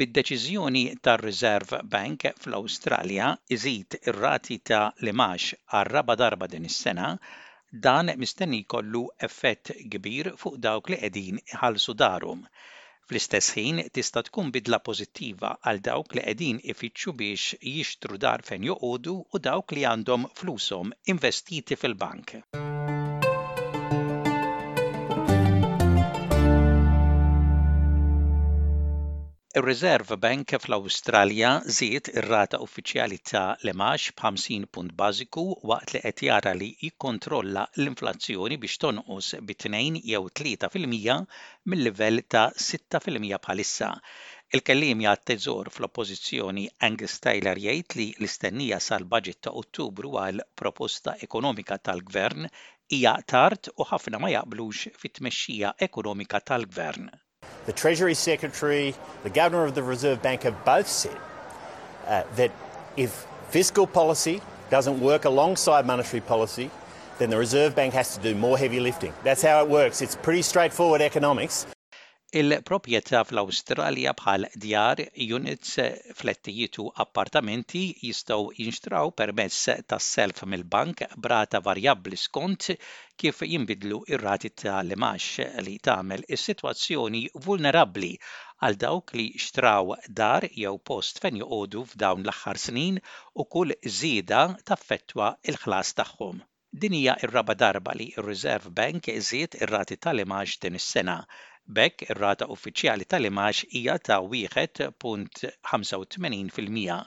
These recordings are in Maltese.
Bid-deċiżjoni tar-Reserve Bank fl-Awstralja iżid ir-rati ta' l-imgħax għar-raba' darba din is-sena, dan mistenni jkollu effett kbir fuq dawk li qegħdin iħallsu darhom. Fl-istess ħin, tista' tkun bidla pożittiva għal dawk li qegħdin ifittxu biex jixtru dar fejn joqogħdu u dawk li għandhom flushom investiti fil-bank. Ir-Reserve Bank fl-Awstralja żied ir-rata uffiċjali ta' l-imgħax b'50 punt bażiku waqt li qed jara li jikkontrolla l-inflazzjoni biex tonqos bi tnejn jew tlieta fil-mija mil-livell ta' sitta fil-mija bħalissa. Il-Kelliem għat-Teżor fl-Oppożizzjoni Angus Taylor jgħid li l-istennija sal-Budget ta' Ottubru għal proposta ekonomika tal-Gvern hija tard u ħafna ma jaqblux fit-tmexxija ekonomika tal-Gvern. The Treasury Secretary, the Governor of the Reserve Bank have both said that if fiscal policy doesn't work alongside monetary policy, then the Reserve Bank has to do more heavy lifting. That's how it works. It's pretty straightforward economics. Il-proprjetà fl-Awstralja bħal djar, units, flettijiet u appartamenti jistgħu jinxtraw permezz ta' self mill-bank b'rata varjabbli skont kif jinbidlu r-rati ta' l-imgħax li tagħmel is-sitwazzjoni vulnerabbli għal dawk li xtraw dar jew post fejn joqogħdu f'dawn l-aħħar snin u kull żieda taffettwa l-ħlas tagħhom. Din hija r-raba' darba li r-Reserve Bank żied ir-rati tal-imgħax din is-sena. B'hekk, ir-rata uffiċjali tal-imgħax hija ta' 1.85 fil-mija.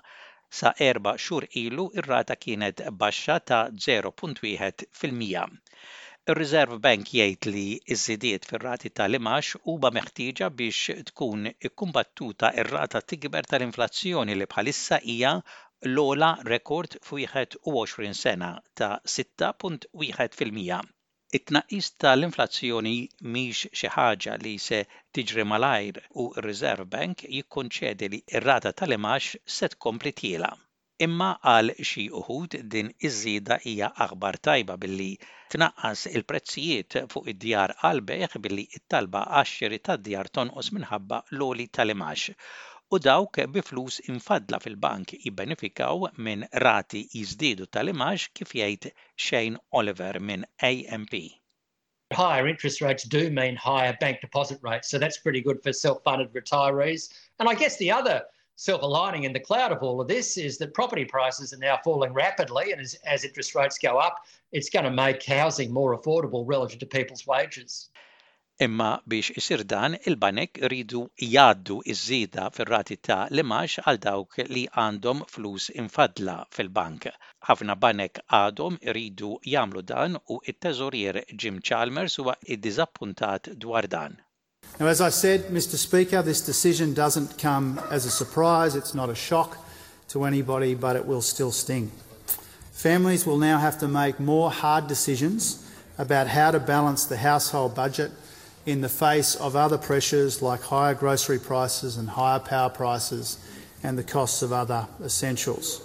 Sa erba' xhur ilu r-rata kienet baxxa ta' 0.1 fil-mija. Ir-Reserve Bank jgħid li ż-żidiet fir-rati tal-imgħax huma meħtieġa biex tkun ikkumbattuta r-rata tikber tal-inflazzjoni li bħalissa hija l-ogħla rekord f' 21 sena ta' 6.1 fil-mija. It-tnaqqis tal-inflazzjoni mhix xi ħaġa li se tiġri malajr u r-Reserve Bank jikkonċedi li r-rata tal-imgħax se tkompli tiela'. Imma għal xi wħud din iż-żieda hija aħbar tajba billi tnaqqas il-prezzijiet fuq id-djar għall-bejgħ billi t-talba għax-xiri tad-djar tonqos minħabba l-għoli tal-imgħax u dawk bi flus imfaddla fil-bank jibbenefikaw minn rati jiżdiedu tal-imgħax kif jgħid Shane Oliver minn AMP. higher interest rates do mean higher bank deposit rates. That's pretty good for self-funded retirees. I guess the other silver lining in the cloud of all of this is that property prices are now falling rapidly, and as interest rates go up, it's gonna make housing more affordable relative to people's wages. Imma biex isir dan, il-banek iridu jgħaddu ż-żieda fir-rati ta' l-imgħax għal dawk li għandhom flus imfaddla fil-bank, Ħafna banek għadhom Ridu jamlu dan u it-teżorier Jim Chalmers huwa iddiżappuntat dwar dan. Now, as I said, Mr. Speaker, this decision doesn't come as a surprise, it's not a shock to anybody, but it will still sting. Families will now have to make more hard decisions about how to balance the household budget in the face of other pressures like higher grocery prices and higher power prices and the costs of other essentials.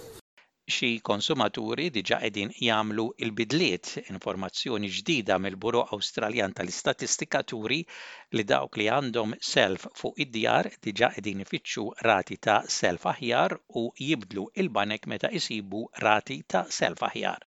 xi konsumaturi diġà qegħdin jagħmlu l-bidliet. Informazzjoni ġdida mill-Bureau Awstraljan tal-Istatistika turi li dawk li għandhom self fuq id-djar diġà qegħdin ifittxu rati ta' self aħjar u jibdlu l-banek meta jsibu rati ta' self aħjar.